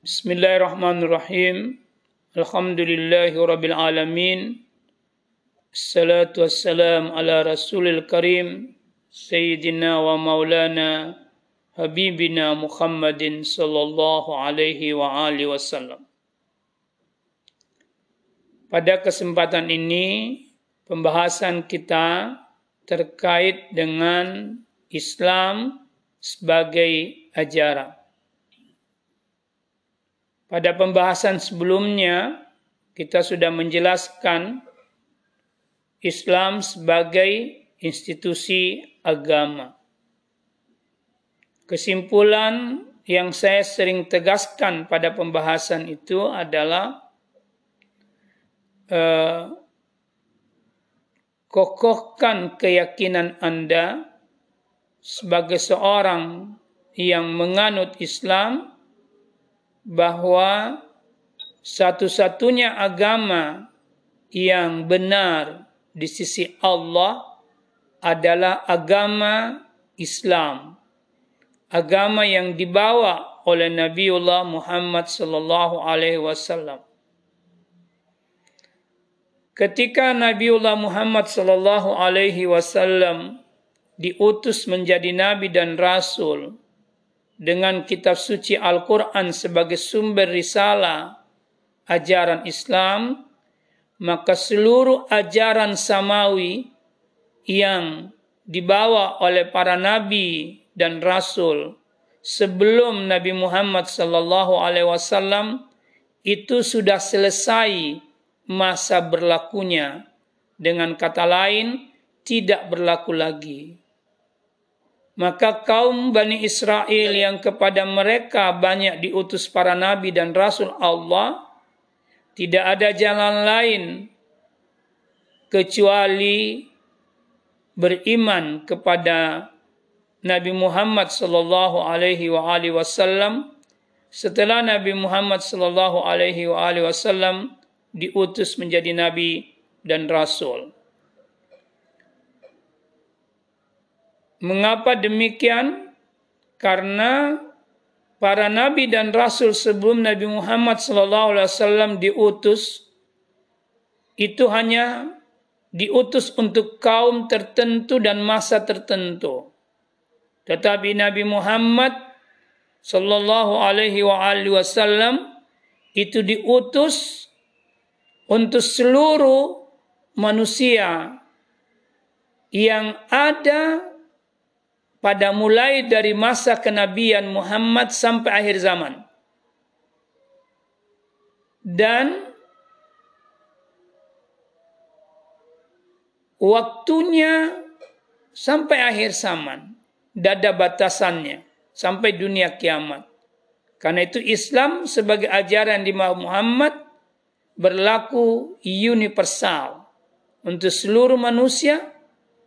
Bismillahirrahmanirrahim. Alhamdulillahi rabbil alamin. Assalatu wassalam ala rasulil karim. Sayyidina wa maulana Habibina Muhammadin sallallahu alaihi wa alihi wasallam. Pada kesempatan ini pembahasan kita terkait dengan Islam sebagai ajaran. Pada pembahasan sebelumnya, kita sudah menjelaskan Islam sebagai institusi agama. Kesimpulan yang saya sering tegaskan pada pembahasan itu adalah uh, kokohkan keyakinan Anda sebagai seorang yang menganut Islam bahwa satu-satunya agama yang benar di sisi Allah adalah agama Islam. Agama yang dibawa oleh Nabiullah Muhammad sallallahu alaihi wasallam. Ketika Nabiullah Muhammad sallallahu alaihi wasallam diutus menjadi nabi dan rasul, dengan kitab suci Al-Quran sebagai sumber risalah ajaran Islam, maka seluruh ajaran samawi yang dibawa oleh para nabi dan rasul sebelum Nabi Muhammad sallallahu alaihi wasallam itu sudah selesai masa berlakunya. Dengan kata lain tidak berlaku lagi maka kaum Bani Israel yang kepada mereka banyak diutus para nabi dan rasul Allah, tidak ada jalan lain kecuali beriman kepada Nabi Muhammad sallallahu alaihi wasallam setelah Nabi Muhammad sallallahu alaihi wasallam diutus menjadi nabi dan rasul. Mengapa demikian? Karena para nabi dan rasul sebelum Nabi Muhammad SAW diutus itu hanya diutus untuk kaum tertentu dan masa tertentu. Tetapi Nabi Muhammad Sallallahu Alaihi Wasallam itu diutus untuk seluruh manusia yang ada pada mulai dari masa kenabian Muhammad sampai akhir zaman. Dan waktunya sampai akhir zaman. Dada batasannya sampai dunia kiamat. Karena itu Islam sebagai ajaran di Muhammad berlaku universal untuk seluruh manusia,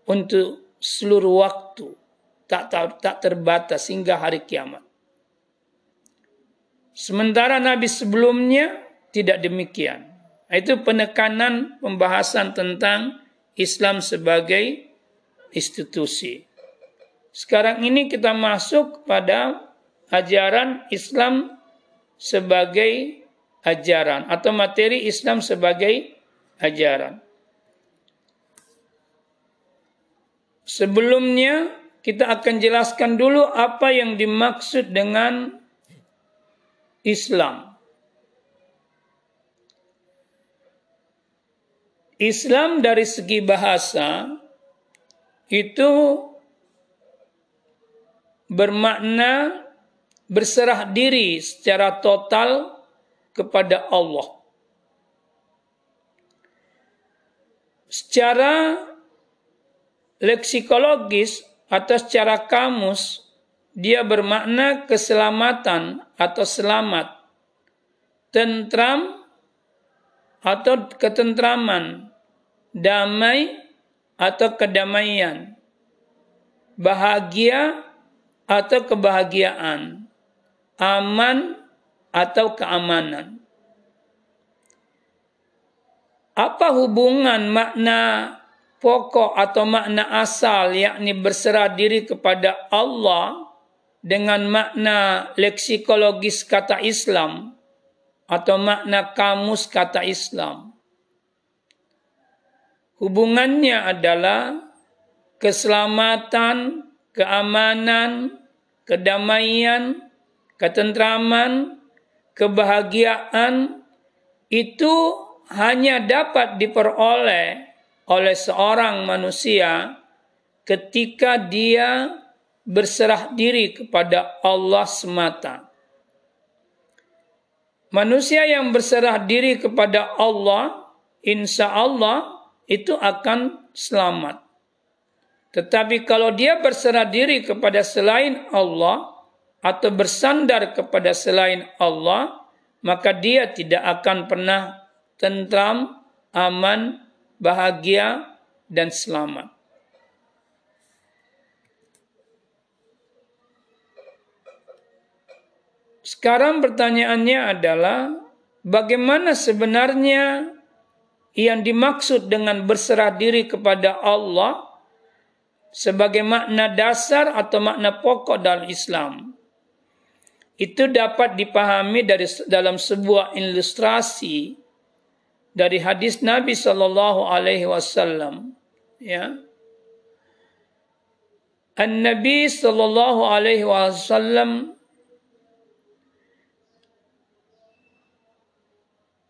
untuk seluruh waktu tak, tak, tak terbatas hingga hari kiamat. Sementara Nabi sebelumnya tidak demikian. Itu penekanan pembahasan tentang Islam sebagai institusi. Sekarang ini kita masuk pada ajaran Islam sebagai ajaran atau materi Islam sebagai ajaran. Sebelumnya kita akan jelaskan dulu apa yang dimaksud dengan Islam. Islam dari segi bahasa itu bermakna berserah diri secara total kepada Allah. Secara leksikologis atau secara kamus dia bermakna keselamatan atau selamat, tentram atau ketentraman, damai atau kedamaian, bahagia atau kebahagiaan, aman atau keamanan. Apa hubungan makna pokok atau makna asal yakni berserah diri kepada Allah dengan makna leksikologis kata Islam atau makna kamus kata Islam. Hubungannya adalah keselamatan, keamanan, kedamaian, ketentraman, kebahagiaan itu hanya dapat diperoleh oleh seorang manusia ketika dia berserah diri kepada Allah semata. Manusia yang berserah diri kepada Allah, insya Allah itu akan selamat. Tetapi kalau dia berserah diri kepada selain Allah atau bersandar kepada selain Allah, maka dia tidak akan pernah tentram, aman, bahagia, dan selamat. Sekarang pertanyaannya adalah bagaimana sebenarnya yang dimaksud dengan berserah diri kepada Allah sebagai makna dasar atau makna pokok dalam Islam. Itu dapat dipahami dari dalam sebuah ilustrasi dari hadis Nabi Shallallahu Alaihi Wasallam. Ya, An Nabi Shallallahu Alaihi Wasallam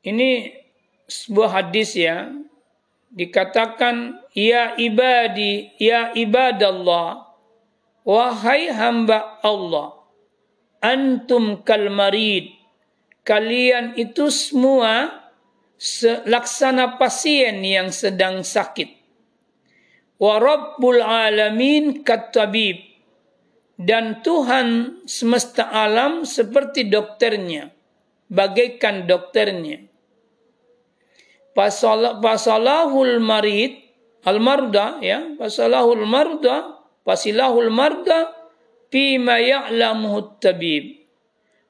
Ini sebuah hadis ya. Dikatakan, Ya ibadi, ya ibadallah, wahai hamba Allah, antum kalmarid, kalian itu semua laksana pasien yang sedang sakit. Wa Rabbul Alamin katabib. Dan Tuhan semesta alam seperti dokternya. Bagaikan dokternya pasalahul marid al marda ya pasalahul marda pasilahul marda ma ya'lamuhu tabib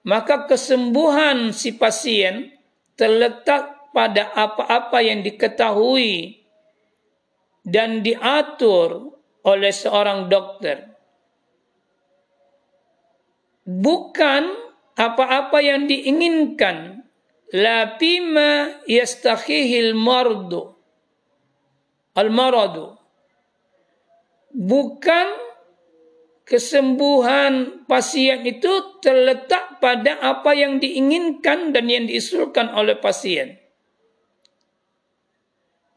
maka kesembuhan si pasien terletak pada apa-apa yang diketahui dan diatur oleh seorang dokter. Bukan apa-apa yang diinginkan. La bima yastakhihil mardu. Al maradu. Bukan kesembuhan pasien itu terletak pada apa yang diinginkan dan yang diusulkan oleh pasien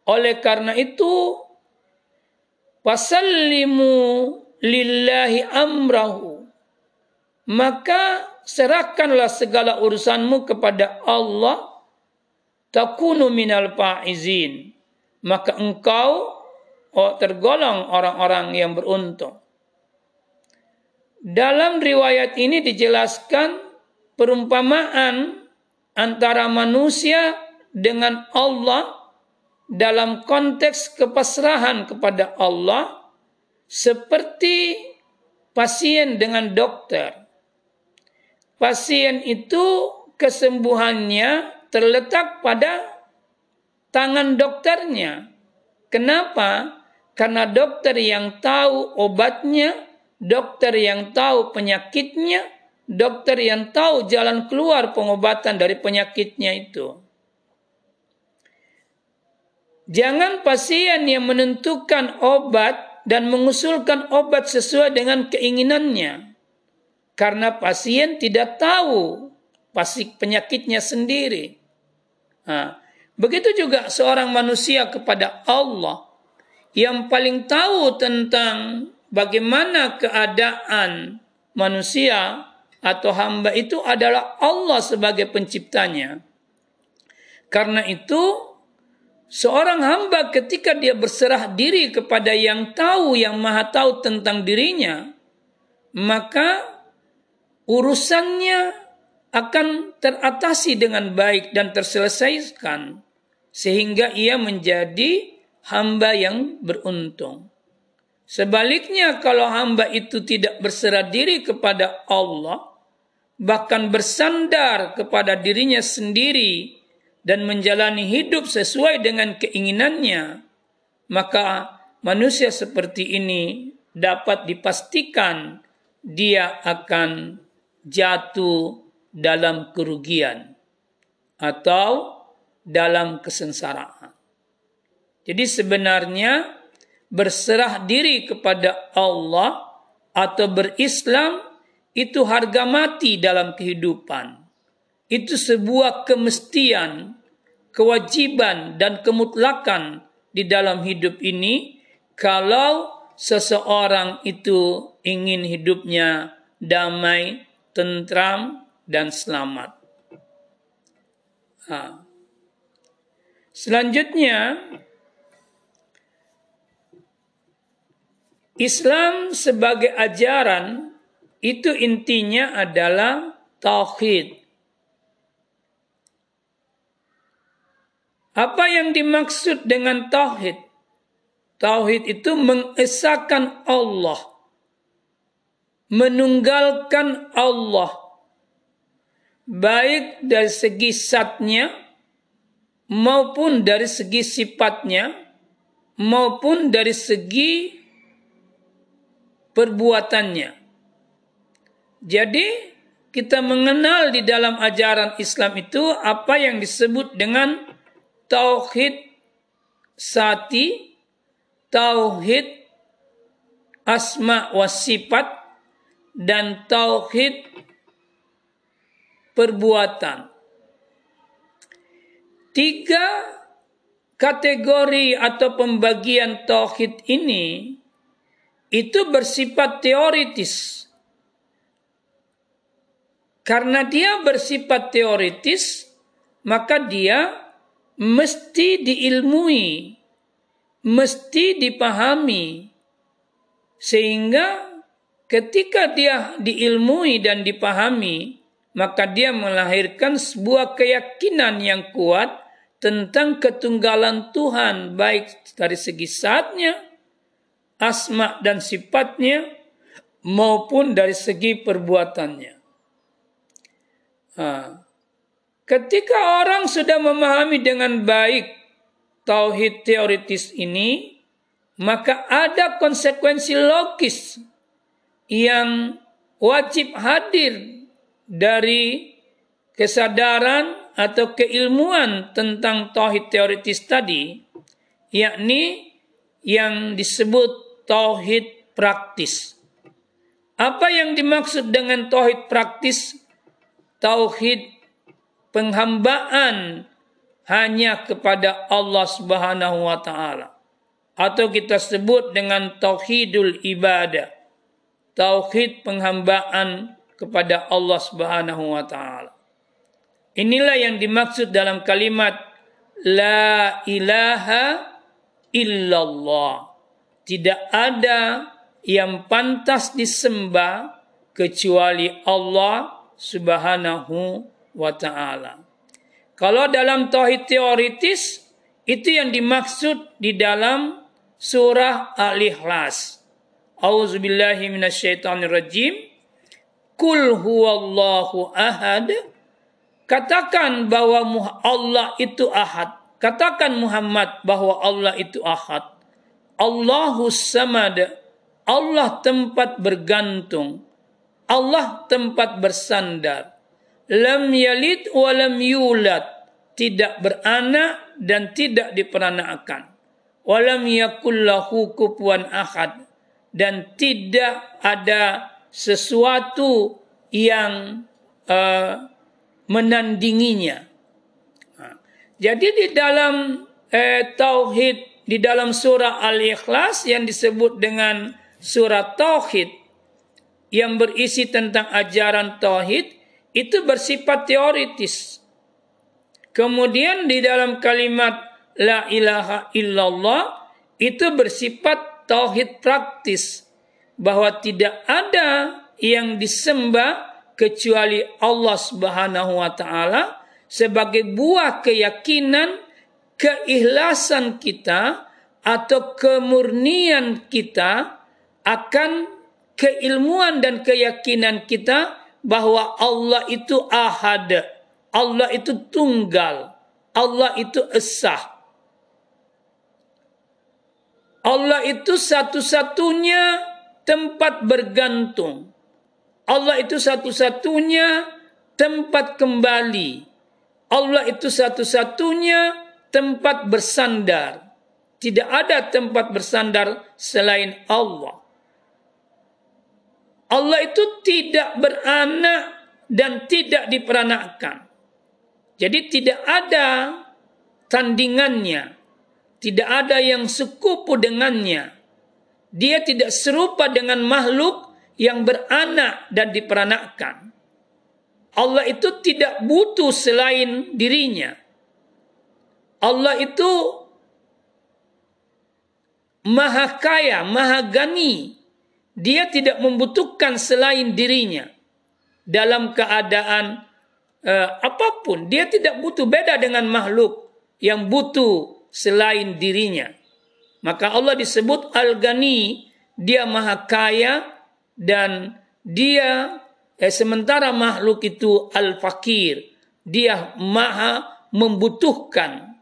oleh karena itu wasallimu lillahi amrahu maka serahkanlah segala urusanmu kepada Allah takunu minal faizin maka engkau oh, tergolong orang-orang yang beruntung. Dalam riwayat ini dijelaskan perumpamaan antara manusia dengan Allah dalam konteks kepasrahan kepada Allah seperti pasien dengan dokter pasien itu kesembuhannya terletak pada tangan dokternya. Kenapa? Karena dokter yang tahu obatnya, dokter yang tahu penyakitnya, dokter yang tahu jalan keluar pengobatan dari penyakitnya itu. Jangan pasien yang menentukan obat dan mengusulkan obat sesuai dengan keinginannya karena pasien tidak tahu pasti penyakitnya sendiri. Nah, begitu juga seorang manusia kepada Allah yang paling tahu tentang bagaimana keadaan manusia atau hamba itu adalah Allah sebagai penciptanya. Karena itu seorang hamba ketika dia berserah diri kepada yang tahu yang maha tahu tentang dirinya, maka urusannya akan teratasi dengan baik dan terselesaikan sehingga ia menjadi hamba yang beruntung. Sebaliknya kalau hamba itu tidak berserah diri kepada Allah bahkan bersandar kepada dirinya sendiri dan menjalani hidup sesuai dengan keinginannya maka manusia seperti ini dapat dipastikan dia akan jatuh dalam kerugian atau dalam kesengsaraan. Jadi sebenarnya berserah diri kepada Allah atau berislam itu harga mati dalam kehidupan. Itu sebuah kemestian, kewajiban dan kemutlakan di dalam hidup ini kalau seseorang itu ingin hidupnya damai, tentram, dan selamat. Ha. Selanjutnya, Islam sebagai ajaran itu intinya adalah tauhid. Apa yang dimaksud dengan tauhid? Tauhid itu mengesahkan Allah. Menunggalkan Allah. Baik dari segi satnya maupun dari segi sifatnya maupun dari segi perbuatannya. Jadi kita mengenal di dalam ajaran Islam itu apa yang disebut dengan tauhid sati tauhid asma wa sifat dan tauhid perbuatan. Tiga kategori atau pembagian tauhid ini itu bersifat teoritis. Karena dia bersifat teoritis, maka dia mesti diilmui mesti dipahami sehingga ketika dia diilmui dan dipahami maka dia melahirkan sebuah keyakinan yang kuat tentang ketunggalan Tuhan baik dari segi saatnya asma dan sifatnya maupun dari segi perbuatannya. Ketika orang sudah memahami dengan baik tauhid teoritis ini, maka ada konsekuensi logis yang wajib hadir dari kesadaran atau keilmuan tentang tauhid teoritis tadi, yakni yang disebut tauhid praktis. Apa yang dimaksud dengan tauhid praktis? Tauhid penghambaan hanya kepada Allah Subhanahu wa taala. Atau kita sebut dengan tauhidul ibadah tauhid penghambaan kepada Allah Subhanahu wa taala. Inilah yang dimaksud dalam kalimat la ilaha illallah. Tidak ada yang pantas disembah kecuali Allah Subhanahu wa taala kalau dalam tauhid teoritis itu yang dimaksud di dalam surah Al-Ikhlas. Auzubillahi. Kul huwallahu ahad. Katakan bahwa Allah itu ahad. Katakan Muhammad bahwa Allah itu ahad. Allahu samad. Allah tempat bergantung. Allah tempat bersandar lam yalid wa lam yulad. Tidak beranak dan tidak diperanakan. Walam yakul lahu kufuwan ahad. Dan tidak ada sesuatu yang uh, menandinginya. Jadi di dalam eh, tauhid di dalam surah al-ikhlas yang disebut dengan surah tauhid yang berisi tentang ajaran tauhid itu bersifat teoritis. Kemudian di dalam kalimat la ilaha illallah itu bersifat tauhid praktis bahwa tidak ada yang disembah kecuali Allah Subhanahu wa taala sebagai buah keyakinan keikhlasan kita atau kemurnian kita akan keilmuan dan keyakinan kita bahwa Allah itu ahad, Allah itu tunggal, Allah itu esah. Allah itu satu-satunya tempat bergantung. Allah itu satu-satunya tempat kembali. Allah itu satu-satunya tempat bersandar. Tidak ada tempat bersandar selain Allah. Allah itu tidak beranak dan tidak diperanakkan. Jadi tidak ada tandingannya. Tidak ada yang sekupu dengannya. Dia tidak serupa dengan makhluk yang beranak dan diperanakkan. Allah itu tidak butuh selain dirinya. Allah itu maha kaya, maha gani. Dia tidak membutuhkan selain dirinya dalam keadaan uh, apa pun. Dia tidak butuh beda dengan makhluk yang butuh selain dirinya. Maka Allah disebut Al-Ghani, dia maha kaya dan dia eh, sementara makhluk itu Al-Fakir, dia maha membutuhkan.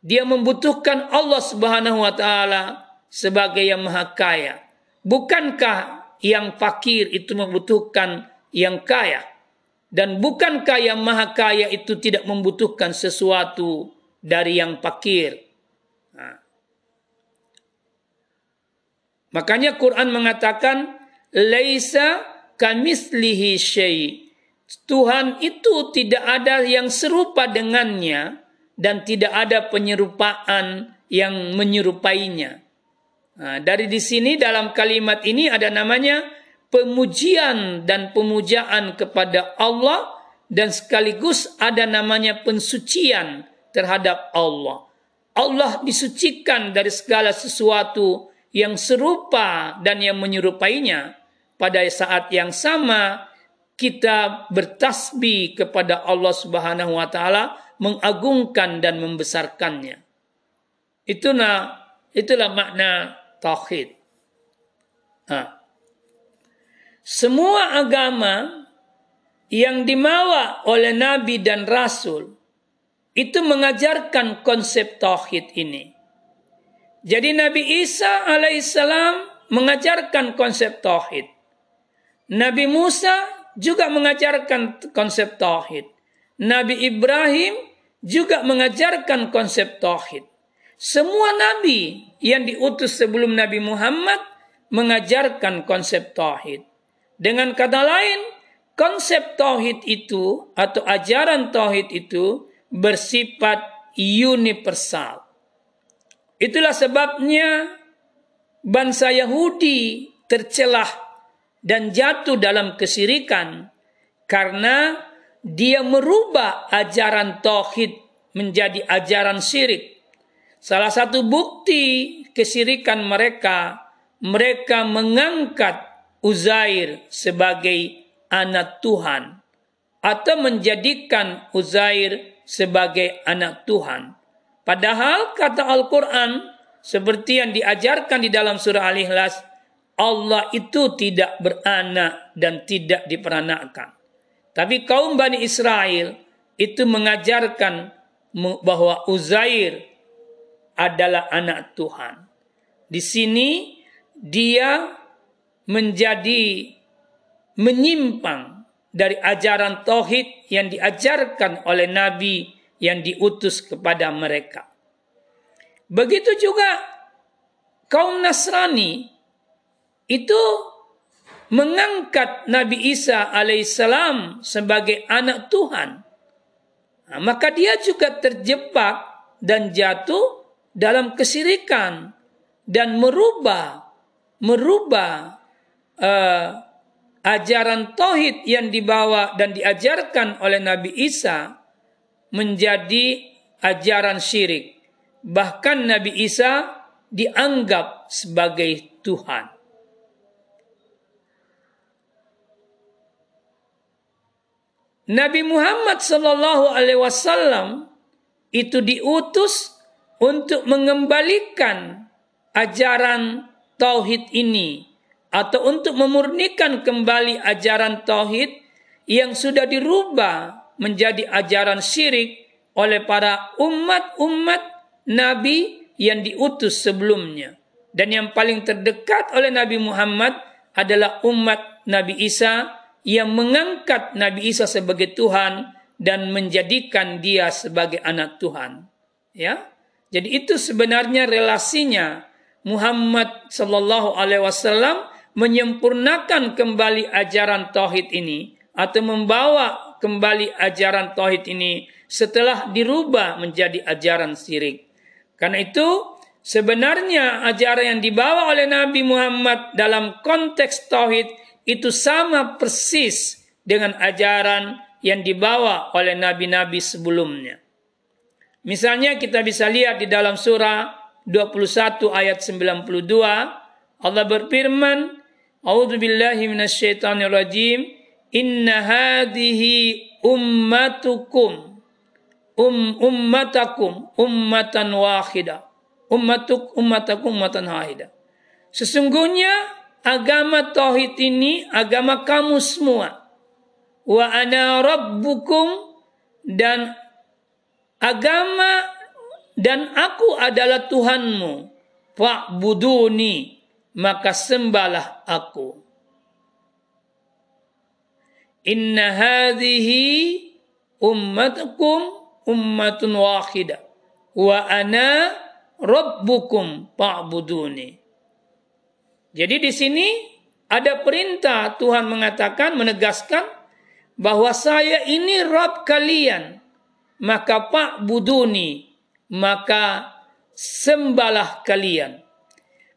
Dia membutuhkan Allah Subhanahu wa taala sebagai yang maha kaya. Bukankah yang fakir itu membutuhkan yang kaya? Dan bukankah yang maha kaya itu tidak membutuhkan sesuatu dari yang fakir? Makanya Quran mengatakan laisa kamislihi syai. Tuhan itu tidak ada yang serupa dengannya dan tidak ada penyerupaan yang menyerupainya. Dari di sini dalam kalimat ini ada namanya pemujian dan pemujaan kepada Allah dan sekaligus ada namanya pensucian terhadap Allah. Allah disucikan dari segala sesuatu yang serupa dan yang menyerupainya pada saat yang sama kita bertasbih kepada Allah Subhanahu wa taala mengagungkan dan membesarkannya. Itulah itulah makna tauhid. Semua agama yang dimawa oleh nabi dan rasul itu mengajarkan konsep tauhid ini. Jadi Nabi Isa alaihissalam mengajarkan konsep tauhid. Nabi Musa juga mengajarkan konsep tauhid. Nabi Ibrahim juga mengajarkan konsep tauhid. Semua nabi yang diutus sebelum Nabi Muhammad mengajarkan konsep tauhid. Dengan kata lain, konsep tauhid itu atau ajaran tauhid itu bersifat universal Itulah sebabnya bangsa Yahudi tercelah dan jatuh dalam kesirikan karena dia merubah ajaran tauhid menjadi ajaran syirik. Salah satu bukti kesirikan mereka, mereka mengangkat Uzair sebagai anak Tuhan atau menjadikan Uzair sebagai anak Tuhan. Padahal kata Al-Quran seperti yang diajarkan di dalam surah Al-Ikhlas, Allah itu tidak beranak dan tidak diperanakkan. Tapi kaum Bani Israel itu mengajarkan bahwa Uzair adalah anak Tuhan. Di sini dia menjadi menyimpang dari ajaran tauhid yang diajarkan oleh Nabi yang diutus kepada mereka. Begitu juga kaum Nasrani itu mengangkat Nabi Isa alaihissalam sebagai anak Tuhan. Nah, maka dia juga terjebak dan jatuh dalam kesirikan dan merubah merubah uh, ajaran tauhid yang dibawa dan diajarkan oleh Nabi Isa menjadi ajaran syirik. Bahkan Nabi Isa dianggap sebagai Tuhan. Nabi Muhammad Sallallahu Alaihi Wasallam itu diutus untuk mengembalikan ajaran tauhid ini atau untuk memurnikan kembali ajaran tauhid yang sudah dirubah menjadi ajaran syirik oleh para umat-umat Nabi yang diutus sebelumnya. Dan yang paling terdekat oleh Nabi Muhammad adalah umat Nabi Isa yang mengangkat Nabi Isa sebagai Tuhan dan menjadikan dia sebagai anak Tuhan. Ya. Jadi itu sebenarnya relasinya Muhammad sallallahu alaihi wasallam menyempurnakan kembali ajaran tauhid ini atau membawa kembali ajaran tauhid ini setelah dirubah menjadi ajaran syirik. Karena itu sebenarnya ajaran yang dibawa oleh Nabi Muhammad dalam konteks tauhid itu sama persis dengan ajaran yang dibawa oleh nabi-nabi sebelumnya. Misalnya kita bisa lihat di dalam surah 21 ayat 92 Allah berfirman A'udzu billahi minasyaitonir rajim. Inna hadhihi ummatukum um ummatakum ummatan wahida. Ummatuk ummatakum ummatan wahida. Sesungguhnya agama tauhid ini agama kamu semua. Wa ana rabbukum dan agama dan aku adalah Tuhanmu. Fa'buduni maka sembahlah aku. Inna hadhihi ummatukum ummatun wahidah wa ana rabbukum fa'buduni. Jadi di sini ada perintah Tuhan mengatakan menegaskan bahwa saya ini Rabb kalian. Maka pak buduni, maka sembahlah kalian.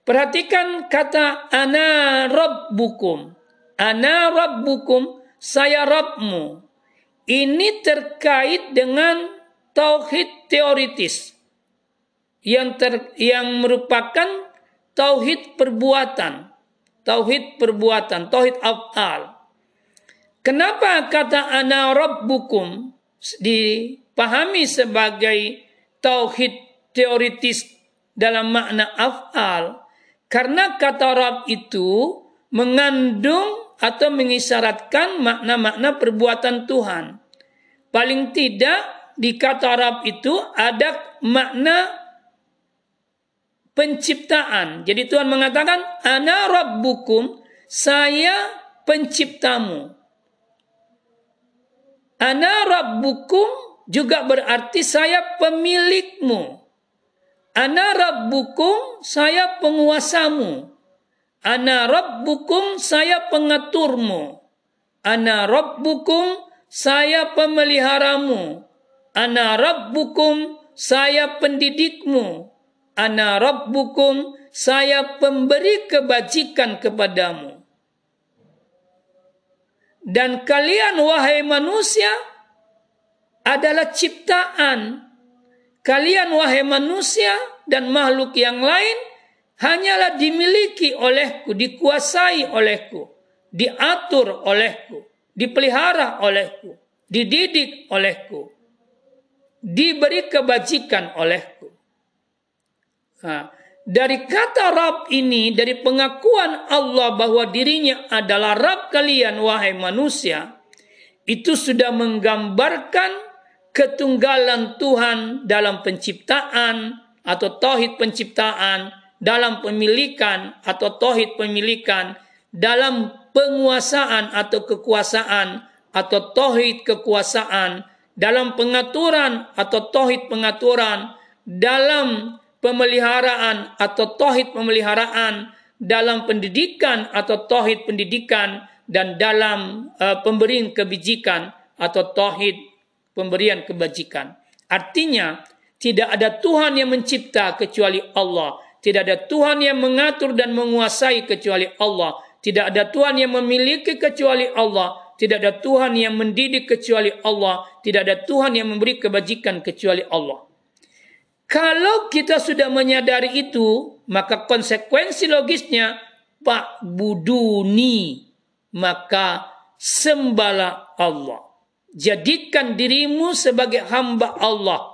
Perhatikan kata ana rabbukum. Ana rabbukum, saya Rabbmu. Ini terkait dengan tauhid teoritis yang ter, yang merupakan tauhid perbuatan, tauhid perbuatan, tauhid afal. Kenapa kata ana rabbukum dipahami sebagai tauhid teoritis dalam makna afal? Karena kata Rab itu mengandung atau mengisyaratkan makna-makna perbuatan Tuhan. Paling tidak di kata Rab itu ada makna penciptaan. Jadi Tuhan mengatakan, Ana Rabbukum, saya penciptamu. Ana Rabbukum juga berarti saya pemilikmu. Ana Rabbukum, saya penguasamu. Ana Rabbukum, saya pengaturmu. Ana Rabbukum, saya pemeliharamu. Ana Rabbukum, saya pendidikmu. Ana rabbukum, saya pemberi kebajikan kepadamu. Dan kalian wahai manusia adalah ciptaan. Kalian wahai manusia dan makhluk yang lain hanyalah dimiliki olehku, dikuasai olehku, diatur olehku, dipelihara olehku, dididik olehku, diberi kebajikan olehku. Nah, dari kata Rab ini, dari pengakuan Allah bahwa dirinya adalah Rab kalian, wahai manusia, itu sudah menggambarkan ketunggalan Tuhan dalam penciptaan atau tauhid penciptaan, dalam pemilikan atau tauhid pemilikan, dalam penguasaan atau kekuasaan atau tauhid kekuasaan, dalam pengaturan atau tauhid pengaturan, dalam pemeliharaan atau tohid pemeliharaan dalam pendidikan atau tohid pendidikan dan dalam uh, pemberian kebijikan atau tohid pemberian kebajikan. Artinya tidak ada Tuhan yang mencipta kecuali Allah. Tidak ada Tuhan yang mengatur dan menguasai kecuali Allah. Tidak ada Tuhan yang memiliki kecuali Allah. Tidak ada Tuhan yang mendidik kecuali Allah. Tidak ada Tuhan yang memberi kebajikan kecuali Allah. Kalau kita sudah menyadari itu, maka konsekuensi logisnya Pak Buduni, maka sembala Allah. Jadikan dirimu sebagai hamba Allah.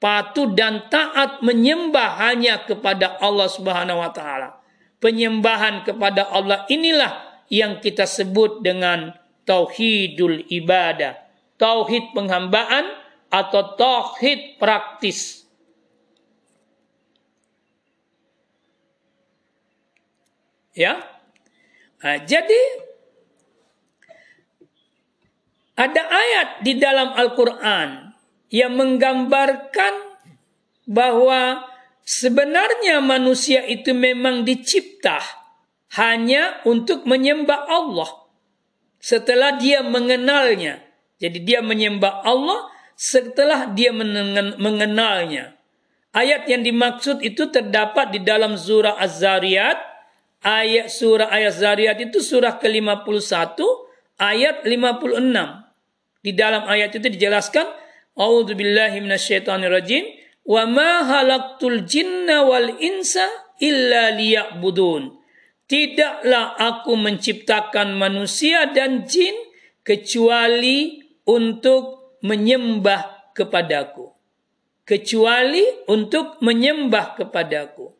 Patuh dan taat menyembah hanya kepada Allah Subhanahu wa taala. Penyembahan kepada Allah inilah yang kita sebut dengan tauhidul ibadah, tauhid penghambaan atau tauhid praktis. Ya. Nah, jadi Ada ayat di dalam Al-Quran yang menggambarkan bahwa sebenarnya manusia itu memang dicipta hanya untuk menyembah Allah. Setelah dia mengenalnya. Jadi dia menyembah Allah setelah dia mengenalnya. Ayat yang dimaksud itu terdapat di dalam surah Az-Zariyat. Ayat surah ayat Zariyat itu surah ke-51 ayat 56. Di dalam ayat itu dijelaskan, A'udzu billahi minasyaitonir rajim, wa ma halaqtul jinna wal insa illa liya'budun. Tidaklah aku menciptakan manusia dan jin kecuali untuk menyembah kepadaku. Kecuali untuk menyembah kepadaku.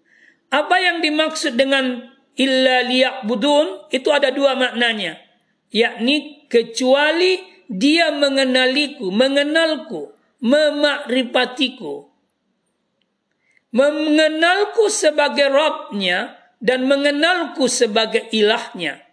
Apa yang dimaksud dengan illa liya'budun itu ada dua maknanya. Yakni kecuali dia mengenaliku, mengenalku, memakrifatiku. Mengenalku sebagai Rabbnya dan mengenalku sebagai ilahnya.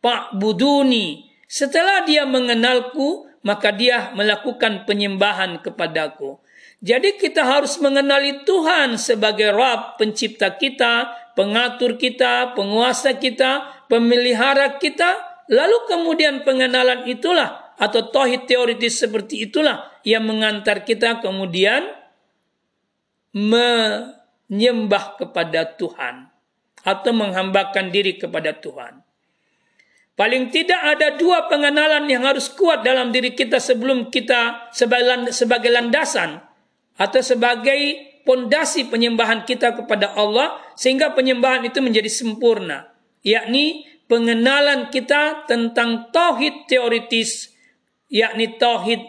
Pak Buduni. Setelah dia mengenalku, maka dia melakukan penyembahan kepadaku. Jadi kita harus mengenali Tuhan sebagai Rabb pencipta kita, pengatur kita, penguasa kita, pemelihara kita. Lalu kemudian pengenalan itulah atau tauhid teoritis seperti itulah yang mengantar kita kemudian menyembah kepada Tuhan atau menghambakan diri kepada Tuhan. Paling tidak ada dua pengenalan yang harus kuat dalam diri kita sebelum kita sebagai landasan atau sebagai pondasi penyembahan kita kepada Allah sehingga penyembahan itu menjadi sempurna yakni pengenalan kita tentang tauhid teoritis yakni tauhid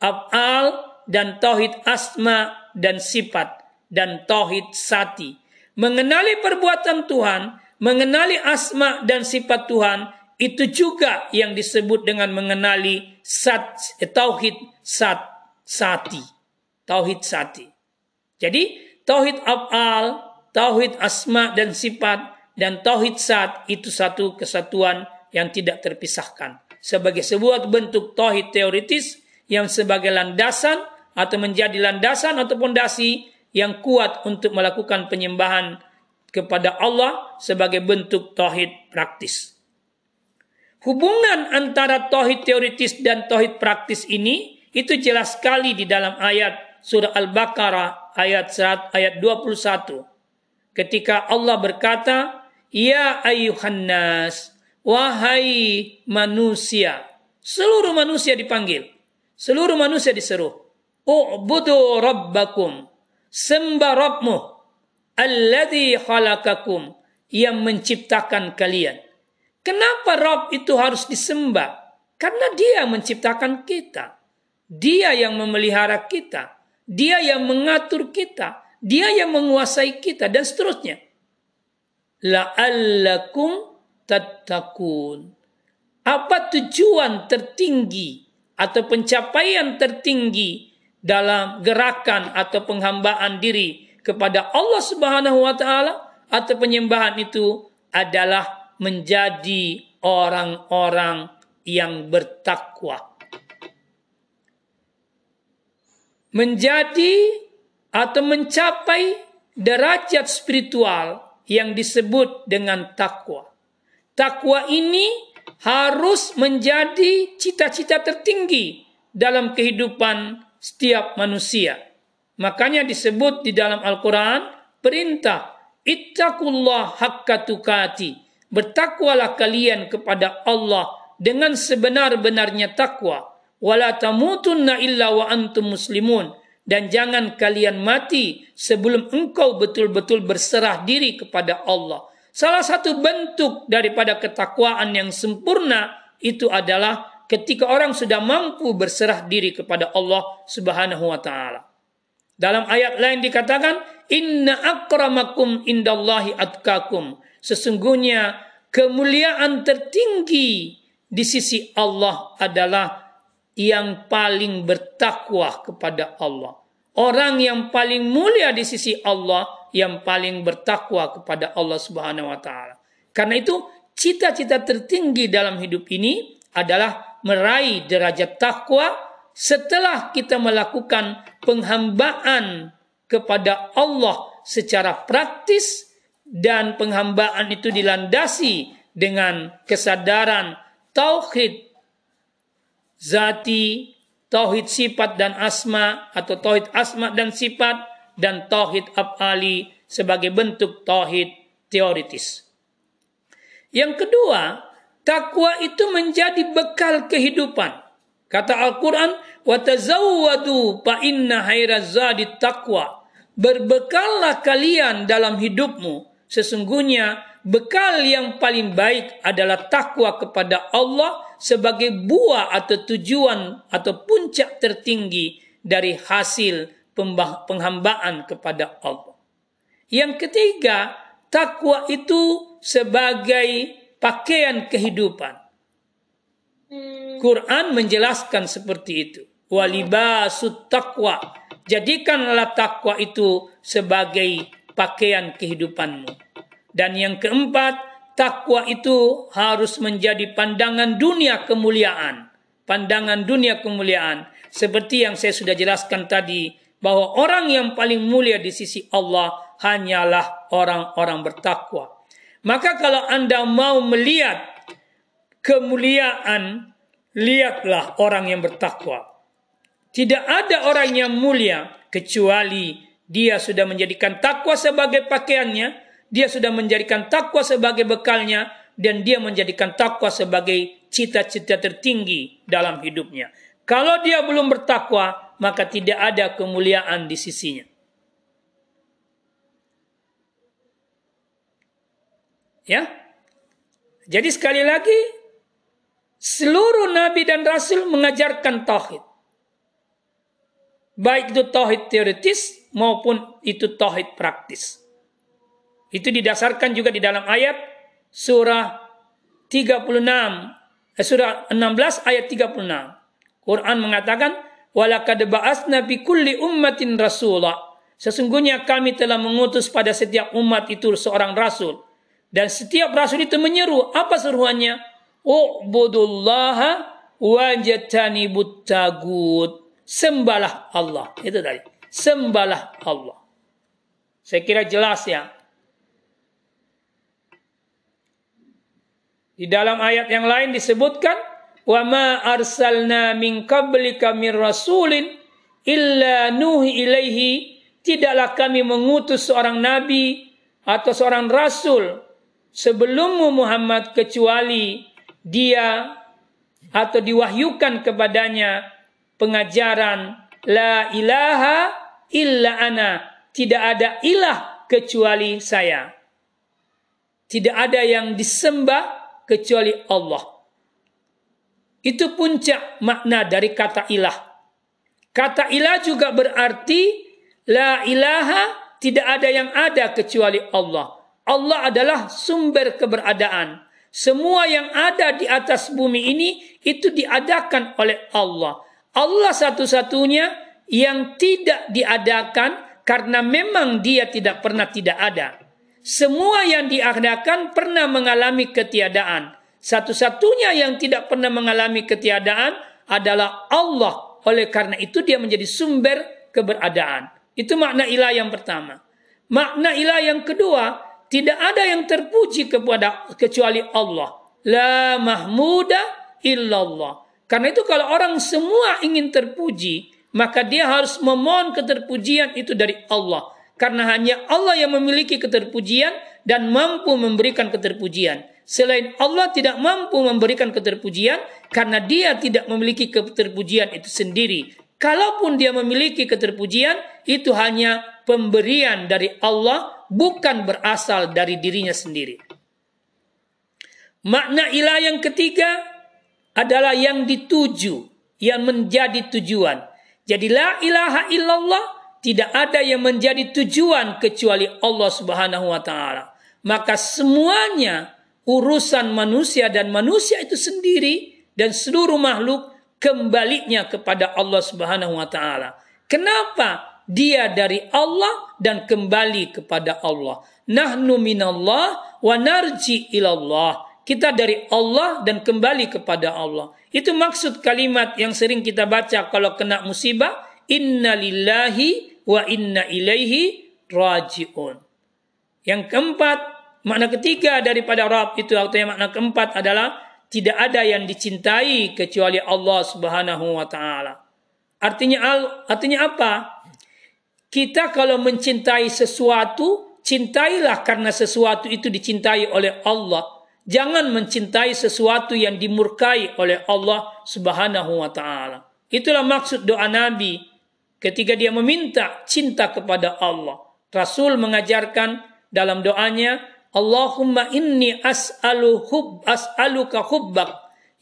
af'al dan tauhid asma dan sifat dan tauhid sati. Mengenali perbuatan Tuhan, mengenali asma dan sifat Tuhan itu juga yang disebut dengan mengenali sat eh, tauhid sat sati. Tauhid sati. Jadi tauhid af'al, tauhid asma dan sifat dan tauhid sat itu satu kesatuan yang tidak terpisahkan sebagai sebuah bentuk tauhid teoritis yang sebagai landasan atau menjadi landasan atau pondasi yang kuat untuk melakukan penyembahan kepada Allah sebagai bentuk tauhid praktis. Hubungan antara tauhid teoritis dan tauhid praktis ini itu jelas sekali di dalam ayat surah Al-Baqarah ayat ayat 21. Ketika Allah berkata, "Ya ayuhan nas, Wahai manusia, seluruh manusia dipanggil, seluruh manusia diseru, U'budu rabbakum, sembah Rabbmu, alladhi khalaqakum, yang menciptakan kalian. Kenapa Rabb itu harus disembah? Karena dia menciptakan kita. Dia yang memelihara kita. Dia yang mengatur kita. Dia yang menguasai kita dan seterusnya. La'allakum tattaqun. Apa tujuan tertinggi atau pencapaian tertinggi dalam gerakan atau penghambaan diri kepada Allah Subhanahu wa taala atau penyembahan itu adalah menjadi orang-orang yang bertakwa. Menjadi atau mencapai derajat spiritual yang disebut dengan takwa. Takwa ini harus menjadi cita-cita tertinggi dalam kehidupan setiap manusia. Makanya disebut di dalam Al-Quran perintah Ittaqullah haqqa tukati. Bertakwalah kalian kepada Allah dengan sebenar-benarnya takwa. Wala tamutunna illa wa antum muslimun. Dan jangan kalian mati sebelum engkau betul-betul berserah diri kepada Allah Salah satu bentuk daripada ketakwaan yang sempurna itu adalah ketika orang sudah mampu berserah diri kepada Allah Subhanahu wa taala. Dalam ayat lain dikatakan, "Inna akramakum indallahi atkakum." Sesungguhnya kemuliaan tertinggi di sisi Allah adalah yang paling bertakwa kepada Allah. Orang yang paling mulia di sisi Allah yang paling bertakwa kepada Allah Subhanahu wa taala. Karena itu cita-cita tertinggi dalam hidup ini adalah meraih derajat takwa setelah kita melakukan penghambaan kepada Allah secara praktis dan penghambaan itu dilandasi dengan kesadaran tauhid zati, tauhid sifat dan asma atau tauhid asma dan sifat dan tauhid af'ali sebagai bentuk tauhid teoritis. Yang kedua, takwa itu menjadi bekal kehidupan. Kata Al-Qur'an, "Wa tazawwadu fa inna khairaz zadi taqwa." Berbekallah kalian dalam hidupmu Sesungguhnya bekal yang paling baik adalah takwa kepada Allah sebagai buah atau tujuan atau puncak tertinggi dari hasil penghambaan kepada Allah. Yang ketiga, takwa itu sebagai pakaian kehidupan. Quran menjelaskan seperti itu. Walibasut takwa. Jadikanlah takwa itu sebagai pakaian kehidupanmu. Dan yang keempat, takwa itu harus menjadi pandangan dunia kemuliaan. Pandangan dunia kemuliaan. Seperti yang saya sudah jelaskan tadi, bahwa orang yang paling mulia di sisi Allah hanyalah orang-orang bertakwa. Maka kalau Anda mau melihat kemuliaan, lihatlah orang yang bertakwa. Tidak ada orang yang mulia kecuali dia sudah menjadikan takwa sebagai pakaiannya, dia sudah menjadikan takwa sebagai bekalnya, dan dia menjadikan takwa sebagai cita-cita tertinggi dalam hidupnya. Kalau dia belum bertakwa, maka tidak ada kemuliaan di sisinya. Ya. Jadi sekali lagi seluruh nabi dan rasul mengajarkan tauhid. Baik itu tauhid teoritis maupun itu tauhid praktis. Itu didasarkan juga di dalam ayat surah 36 eh, surah 16 ayat 36. Quran mengatakan walakad ba'asna bi kulli ummatin rasula. Sesungguhnya kami telah mengutus pada setiap umat itu seorang rasul. Dan setiap rasul itu menyeru apa seruannya? U'budullaha wajatani buttagut. Sembahlah Allah. Itu tadi. Sembahlah Allah. Saya kira jelas ya. Di dalam ayat yang lain disebutkan wa ma arsalna min qablika min rasulin illa nuhi ilaihi tidaklah kami mengutus seorang nabi atau seorang rasul sebelummu Muhammad kecuali dia atau diwahyukan kepadanya pengajaran la ilaha illa ana tidak ada ilah kecuali saya tidak ada yang disembah kecuali Allah. Itu puncak makna dari kata ilah. Kata ilah juga berarti la ilaha tidak ada yang ada kecuali Allah. Allah adalah sumber keberadaan. Semua yang ada di atas bumi ini itu diadakan oleh Allah. Allah satu-satunya yang tidak diadakan karena memang dia tidak pernah tidak ada. Semua yang diadakan pernah mengalami ketiadaan. Satu-satunya yang tidak pernah mengalami ketiadaan adalah Allah. Oleh karena itu dia menjadi sumber keberadaan. Itu makna ilah yang pertama. Makna ilah yang kedua, tidak ada yang terpuji kepada kecuali Allah. La mahmuda illallah. Karena itu kalau orang semua ingin terpuji, maka dia harus memohon keterpujian itu dari Allah. Karena hanya Allah yang memiliki keterpujian dan mampu memberikan keterpujian. Selain Allah tidak mampu memberikan keterpujian karena dia tidak memiliki keterpujian itu sendiri. Kalaupun dia memiliki keterpujian, itu hanya pemberian dari Allah, bukan berasal dari dirinya sendiri. Makna ilah yang ketiga adalah yang dituju, yang menjadi tujuan. Jadi la ilaha illallah tidak ada yang menjadi tujuan kecuali Allah Subhanahu wa taala. Maka semuanya urusan manusia dan manusia itu sendiri dan seluruh makhluk kembalinya kepada Allah Subhanahu wa taala. Kenapa? Dia dari Allah dan kembali kepada Allah. Nahnu minallah wa narji ilallah. Kita dari Allah dan kembali kepada Allah. Itu maksud kalimat yang sering kita baca kalau kena musibah, inna lillahi wa inna ilaihi rajiun. Yang keempat, makna ketiga daripada Rab itu yang makna keempat adalah tidak ada yang dicintai kecuali Allah Subhanahu wa taala. Artinya artinya apa? Kita kalau mencintai sesuatu, cintailah karena sesuatu itu dicintai oleh Allah. Jangan mencintai sesuatu yang dimurkai oleh Allah Subhanahu wa taala. Itulah maksud doa Nabi ketika dia meminta cinta kepada Allah. Rasul mengajarkan dalam doanya, Allahumma inni as'alu hub as'aluka hubbak.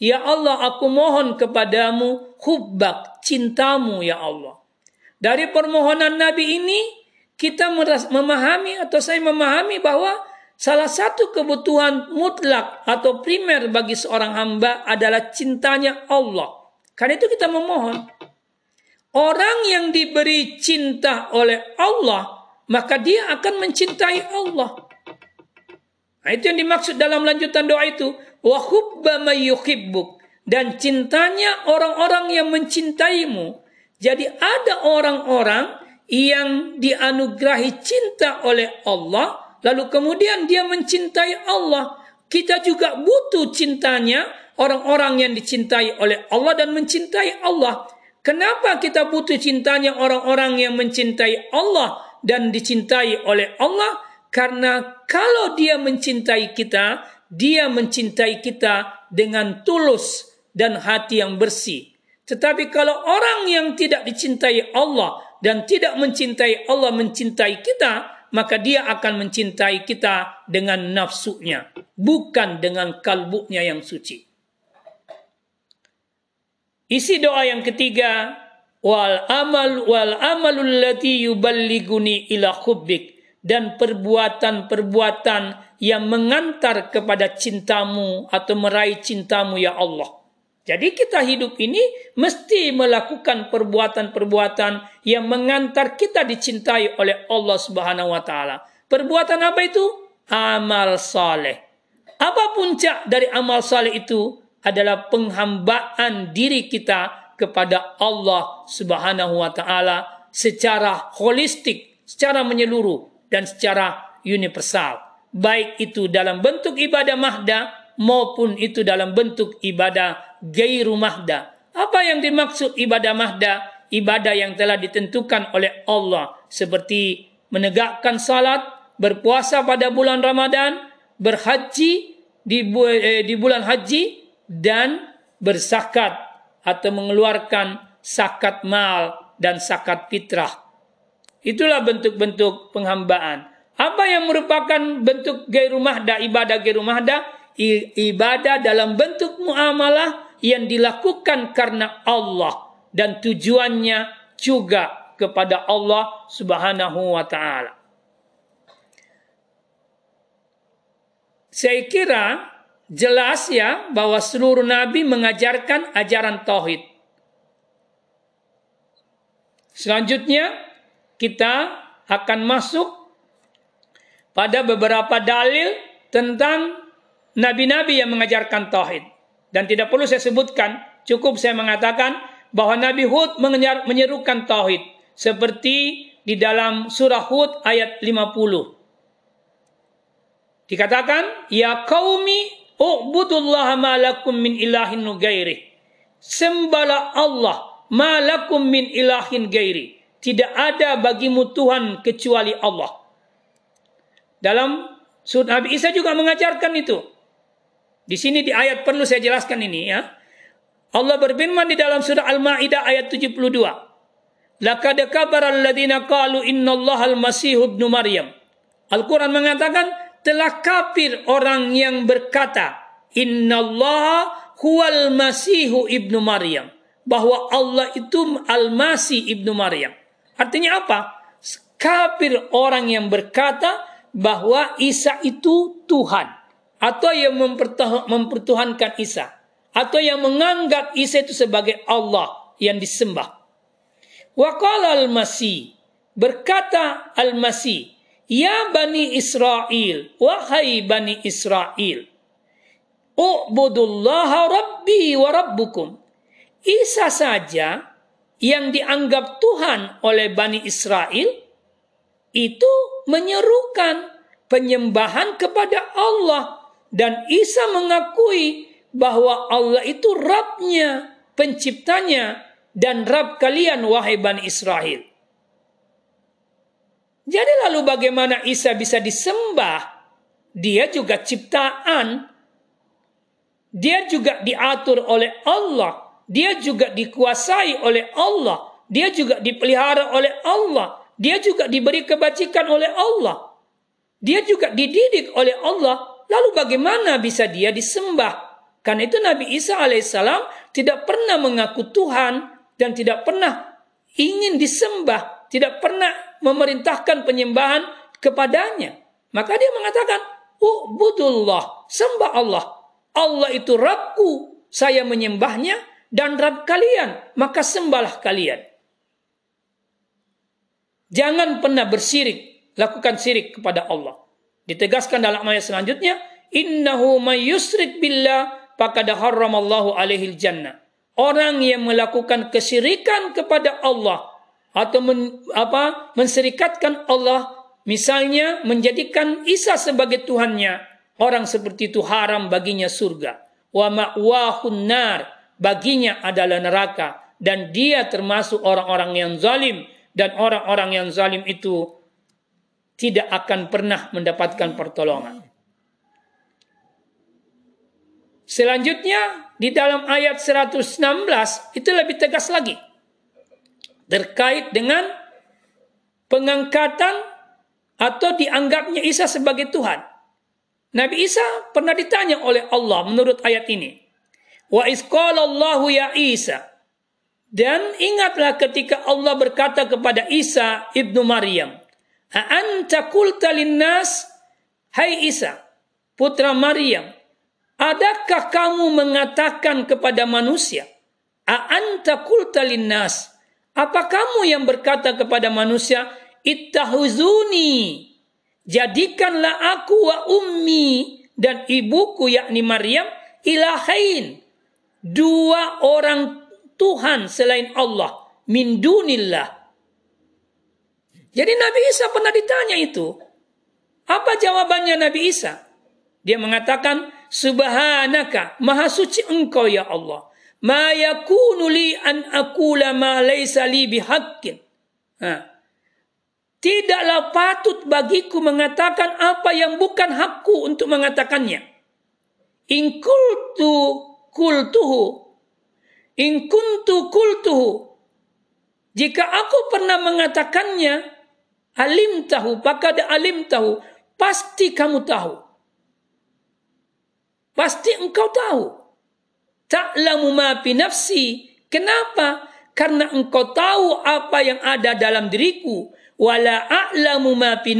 Ya Allah, aku mohon kepadamu hubbak, cintamu ya Allah. Dari permohonan Nabi ini kita memahami atau saya memahami bahwa salah satu kebutuhan mutlak atau primer bagi seorang hamba adalah cintanya Allah. Karena itu kita memohon. Orang yang diberi cinta oleh Allah, maka dia akan mencintai Allah. Nah, itu yang dimaksud dalam lanjutan doa itu. Wa hubba Dan cintanya orang-orang yang mencintaimu. Jadi ada orang-orang yang dianugerahi cinta oleh Allah, lalu kemudian dia mencintai Allah. Kita juga butuh cintanya orang-orang yang dicintai oleh Allah dan mencintai Allah. Kenapa kita butuh cintanya orang-orang yang mencintai Allah dan dicintai oleh Allah? Karena kalau dia mencintai kita, dia mencintai kita dengan tulus dan hati yang bersih. Tetapi kalau orang yang tidak dicintai Allah dan tidak mencintai Allah mencintai kita, maka dia akan mencintai kita dengan nafsunya, bukan dengan kalbunya yang suci. Isi doa yang ketiga, wal amal wal amalul lati yuballiguni ila hubbik dan perbuatan-perbuatan yang mengantar kepada cintamu atau meraih cintamu ya Allah. Jadi kita hidup ini mesti melakukan perbuatan-perbuatan yang mengantar kita dicintai oleh Allah Subhanahu wa taala. Perbuatan apa itu? Amal saleh. Apa puncak dari amal saleh itu? Adalah penghambaan diri kita kepada Allah Subhanahu wa taala secara holistik, secara menyeluruh dan secara universal. Baik itu dalam bentuk ibadah mahda maupun itu dalam bentuk ibadah gairu mahda. Apa yang dimaksud ibadah mahda? Ibadah yang telah ditentukan oleh Allah seperti menegakkan salat, berpuasa pada bulan Ramadan, berhaji di, eh, di bulan haji dan bersakat atau mengeluarkan sakat mal dan sakat fitrah. Itulah bentuk-bentuk penghambaan. Apa yang merupakan bentuk gairu mahda, ibadah gairu mahda? Ibadah dalam bentuk muamalah yang dilakukan karena Allah dan tujuannya juga kepada Allah Subhanahu wa taala. Saya kira jelas ya bahwa seluruh nabi mengajarkan ajaran tauhid. Selanjutnya kita akan masuk pada beberapa dalil tentang nabi-nabi yang mengajarkan tauhid. Dan tidak perlu saya sebutkan, cukup saya mengatakan bahwa Nabi Hud menyerukan tauhid seperti di dalam surah Hud ayat 50. Dikatakan, "Ya qaumi, u'budullaha ma lakum min ilahin gairi." Sembahlah Allah, ma lakum min ilahin gairi. Tidak ada bagimu Tuhan kecuali Allah. Dalam surah Nabi Isa juga mengajarkan itu. Di sini di ayat perlu saya jelaskan ini ya. Allah berfirman di dalam surah Al-Maidah ayat 72. Laqad kabara alladziina qalu innallaha al-masih ibnu Maryam. Al-Qur'an mengatakan telah kafir orang yang berkata innallaha huwal masihu ibnu Maryam. Bahwa Allah itu al-masih ibnu Maryam. Artinya apa? Kafir orang yang berkata bahwa Isa itu Tuhan atau yang mempertuhankan Isa atau yang menganggap Isa itu sebagai Allah yang disembah. Waqala al-Masih berkata al-Masih, "Ya Bani Israel, wahai Bani Israel, U'budullaha rabbi wa rabbukum. Isa saja yang dianggap Tuhan oleh Bani Israel itu menyerukan penyembahan kepada Allah dan Isa mengakui bahwa Allah itu Rabbnya, penciptanya dan Rabb kalian wahai Bani Israel. Jadi lalu bagaimana Isa bisa disembah? Dia juga ciptaan dia juga diatur oleh Allah. Dia juga dikuasai oleh Allah. Dia juga dipelihara oleh Allah. Dia juga diberi kebajikan oleh Allah. Dia juga dididik oleh Allah. Lalu bagaimana bisa dia disembah? Karena itu Nabi Isa alaihissalam tidak pernah mengaku Tuhan dan tidak pernah ingin disembah, tidak pernah memerintahkan penyembahan kepadanya. Maka dia mengatakan, "Ubudullah, sembah Allah." Allah itu Rabbku, saya menyembahnya dan Rabb kalian, maka sembahlah kalian. Jangan pernah bersirik, lakukan sirik kepada Allah. Ditegaskan dalam ayat selanjutnya, innahu may yusrik billah faqad harramallahu alaihi jannah. Orang yang melakukan kesirikan kepada Allah atau men, apa menserikatkan Allah misalnya menjadikan Isa sebagai Tuhannya Orang seperti itu haram baginya surga. Wa ma'wahun nar. Baginya adalah neraka. Dan dia termasuk orang-orang yang zalim. Dan orang-orang yang zalim itu tidak akan pernah mendapatkan pertolongan. Selanjutnya di dalam ayat 116 itu lebih tegas lagi. Terkait dengan pengangkatan atau dianggapnya Isa sebagai Tuhan. Nabi Isa pernah ditanya oleh Allah menurut ayat ini. Wa isqalallahu ya Isa. Dan ingatlah ketika Allah berkata kepada Isa ibnu Maryam, "A'anta qulta linnas, hai Isa, putra Maryam, adakah kamu mengatakan kepada manusia, A'anta qulta linnas, apa kamu yang berkata kepada manusia, ittahuzuni, jadikanlah aku wa ummi dan ibuku yakni Maryam ilahain dua orang Tuhan selain Allah min dunillah jadi Nabi Isa pernah ditanya itu apa jawabannya Nabi Isa dia mengatakan subhanaka maha suci engkau ya Allah ma yakunu li an aqula ma laysa li bihaqqin ha Tidaklah patut bagiku mengatakan apa yang bukan hakku untuk mengatakannya. In kultu kultuhu. In kuntu kultuhu. Jika aku pernah mengatakannya, alim tahu, pakad alim tahu, pasti kamu tahu. Pasti engkau tahu. Ta'lamu ma nafsi. Kenapa? Karena engkau tahu apa yang ada dalam diriku wala a'lamu ma fi.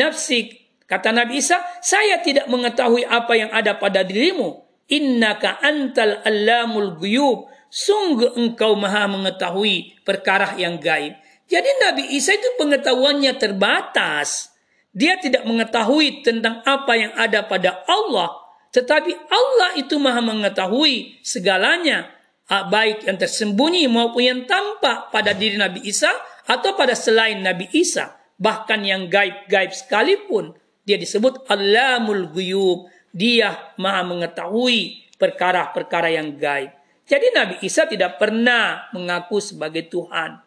Kata Nabi Isa, saya tidak mengetahui apa yang ada pada dirimu. Innaka antal allamul guyub. Sungguh engkau maha mengetahui perkara yang gaib. Jadi Nabi Isa itu pengetahuannya terbatas. Dia tidak mengetahui tentang apa yang ada pada Allah. Tetapi Allah itu maha mengetahui segalanya. Baik yang tersembunyi maupun yang tampak pada diri Nabi Isa atau pada selain Nabi Isa bahkan yang gaib-gaib sekalipun dia disebut Alamul Guyub dia maha mengetahui perkara-perkara yang gaib jadi Nabi Isa tidak pernah mengaku sebagai Tuhan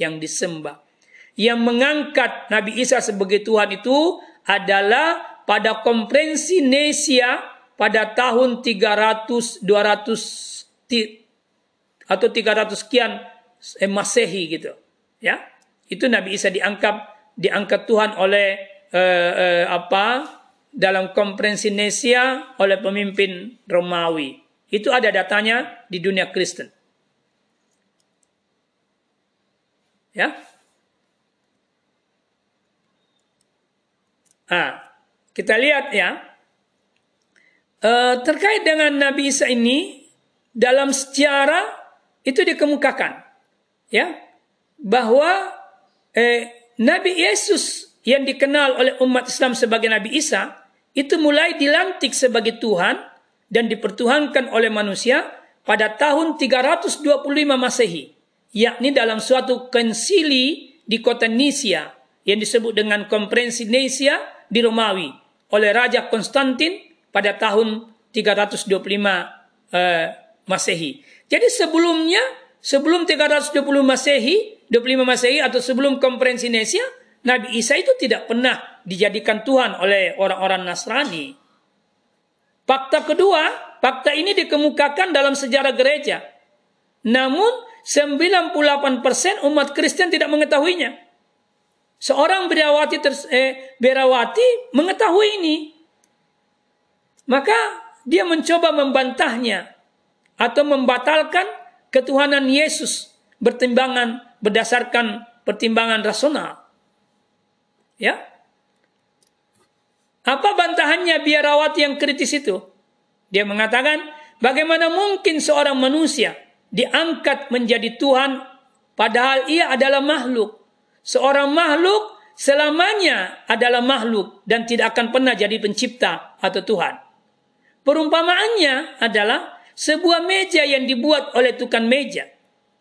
yang disembah yang mengangkat Nabi Isa sebagai Tuhan itu adalah pada konferensi Nesia pada tahun 300 200 atau 300 sekian eh, Masehi gitu ya itu Nabi Isa diangkat diangkat Tuhan oleh uh, uh, apa dalam konferensi Nesia oleh pemimpin Romawi. Itu ada datanya di dunia Kristen. Ya. Ah, kita lihat ya. Uh, terkait dengan Nabi Isa ini dalam sejarah itu dikemukakan ya bahwa eh, Nabi Yesus yang dikenal oleh umat Islam sebagai Nabi Isa itu mulai dilantik sebagai Tuhan dan dipertuhankan oleh manusia pada tahun 325 Masehi, yakni dalam suatu konsili di kota Nisia yang disebut dengan Konferensi Nisia di Romawi oleh Raja Konstantin pada tahun 325 eh, Masehi. Jadi sebelumnya, sebelum 320 Masehi, 25 Masehi atau sebelum Konferensi Nisia, Nabi Isa itu tidak pernah dijadikan Tuhan oleh orang-orang Nasrani. Fakta kedua, fakta ini dikemukakan dalam sejarah gereja. Namun 98% umat Kristen tidak mengetahuinya. Seorang berawati, ters, eh, berawati mengetahui ini. Maka dia mencoba membantahnya atau membatalkan ketuhanan Yesus bertimbangan berdasarkan pertimbangan rasional. Ya. Apa bantahannya biarawati yang kritis itu? Dia mengatakan, bagaimana mungkin seorang manusia diangkat menjadi Tuhan padahal ia adalah makhluk. Seorang makhluk selamanya adalah makhluk dan tidak akan pernah jadi pencipta atau Tuhan. Perumpamaannya adalah sebuah meja yang dibuat oleh tukang meja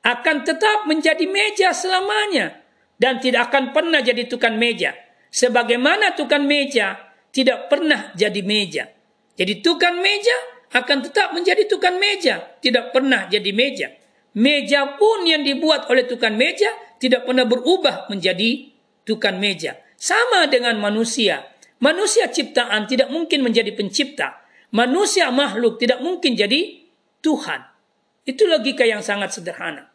akan tetap menjadi meja selamanya dan tidak akan pernah jadi tukang meja. Sebagaimana tukang meja tidak pernah jadi meja. Jadi tukang meja akan tetap menjadi tukang meja, tidak pernah jadi meja. Meja pun yang dibuat oleh tukang meja tidak pernah berubah menjadi tukang meja. Sama dengan manusia. Manusia ciptaan tidak mungkin menjadi pencipta. Manusia makhluk tidak mungkin jadi Tuhan. Itu logika yang sangat sederhana.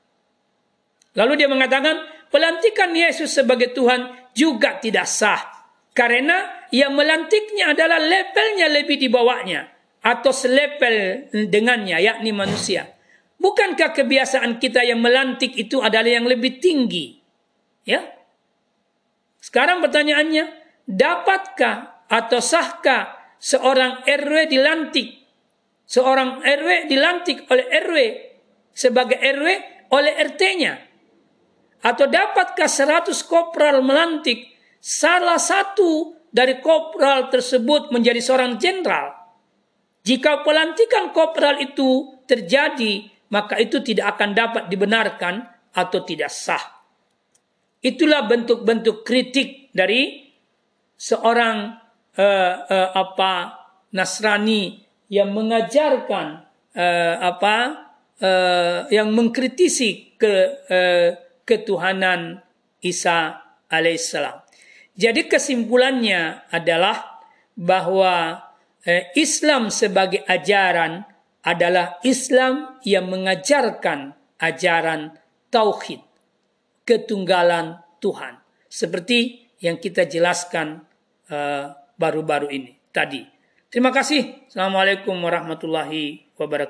Lalu dia mengatakan, pelantikan Yesus sebagai Tuhan juga tidak sah. Karena yang melantiknya adalah levelnya lebih di bawahnya. Atau selevel dengannya, yakni manusia. Bukankah kebiasaan kita yang melantik itu adalah yang lebih tinggi? Ya. Sekarang pertanyaannya, dapatkah atau sahkah seorang RW dilantik? Seorang RW dilantik oleh RW sebagai RW oleh RT-nya? Atau dapatkah 100 kopral melantik salah satu dari kopral tersebut menjadi seorang jenderal? Jika pelantikan kopral itu terjadi, maka itu tidak akan dapat dibenarkan atau tidak sah. Itulah bentuk-bentuk kritik dari seorang uh, uh, apa Nasrani yang mengajarkan uh, apa uh, yang mengkritisi ke uh, ketuhanan Isa alaihissalam. Jadi kesimpulannya adalah bahwa uh, Islam sebagai ajaran adalah Islam yang mengajarkan ajaran tauhid ketunggalan Tuhan. Seperti yang kita jelaskan uh, baru-baru uh, ini tadi. Terima kasih. Assalamualaikum warahmatullahi wabarakatuh.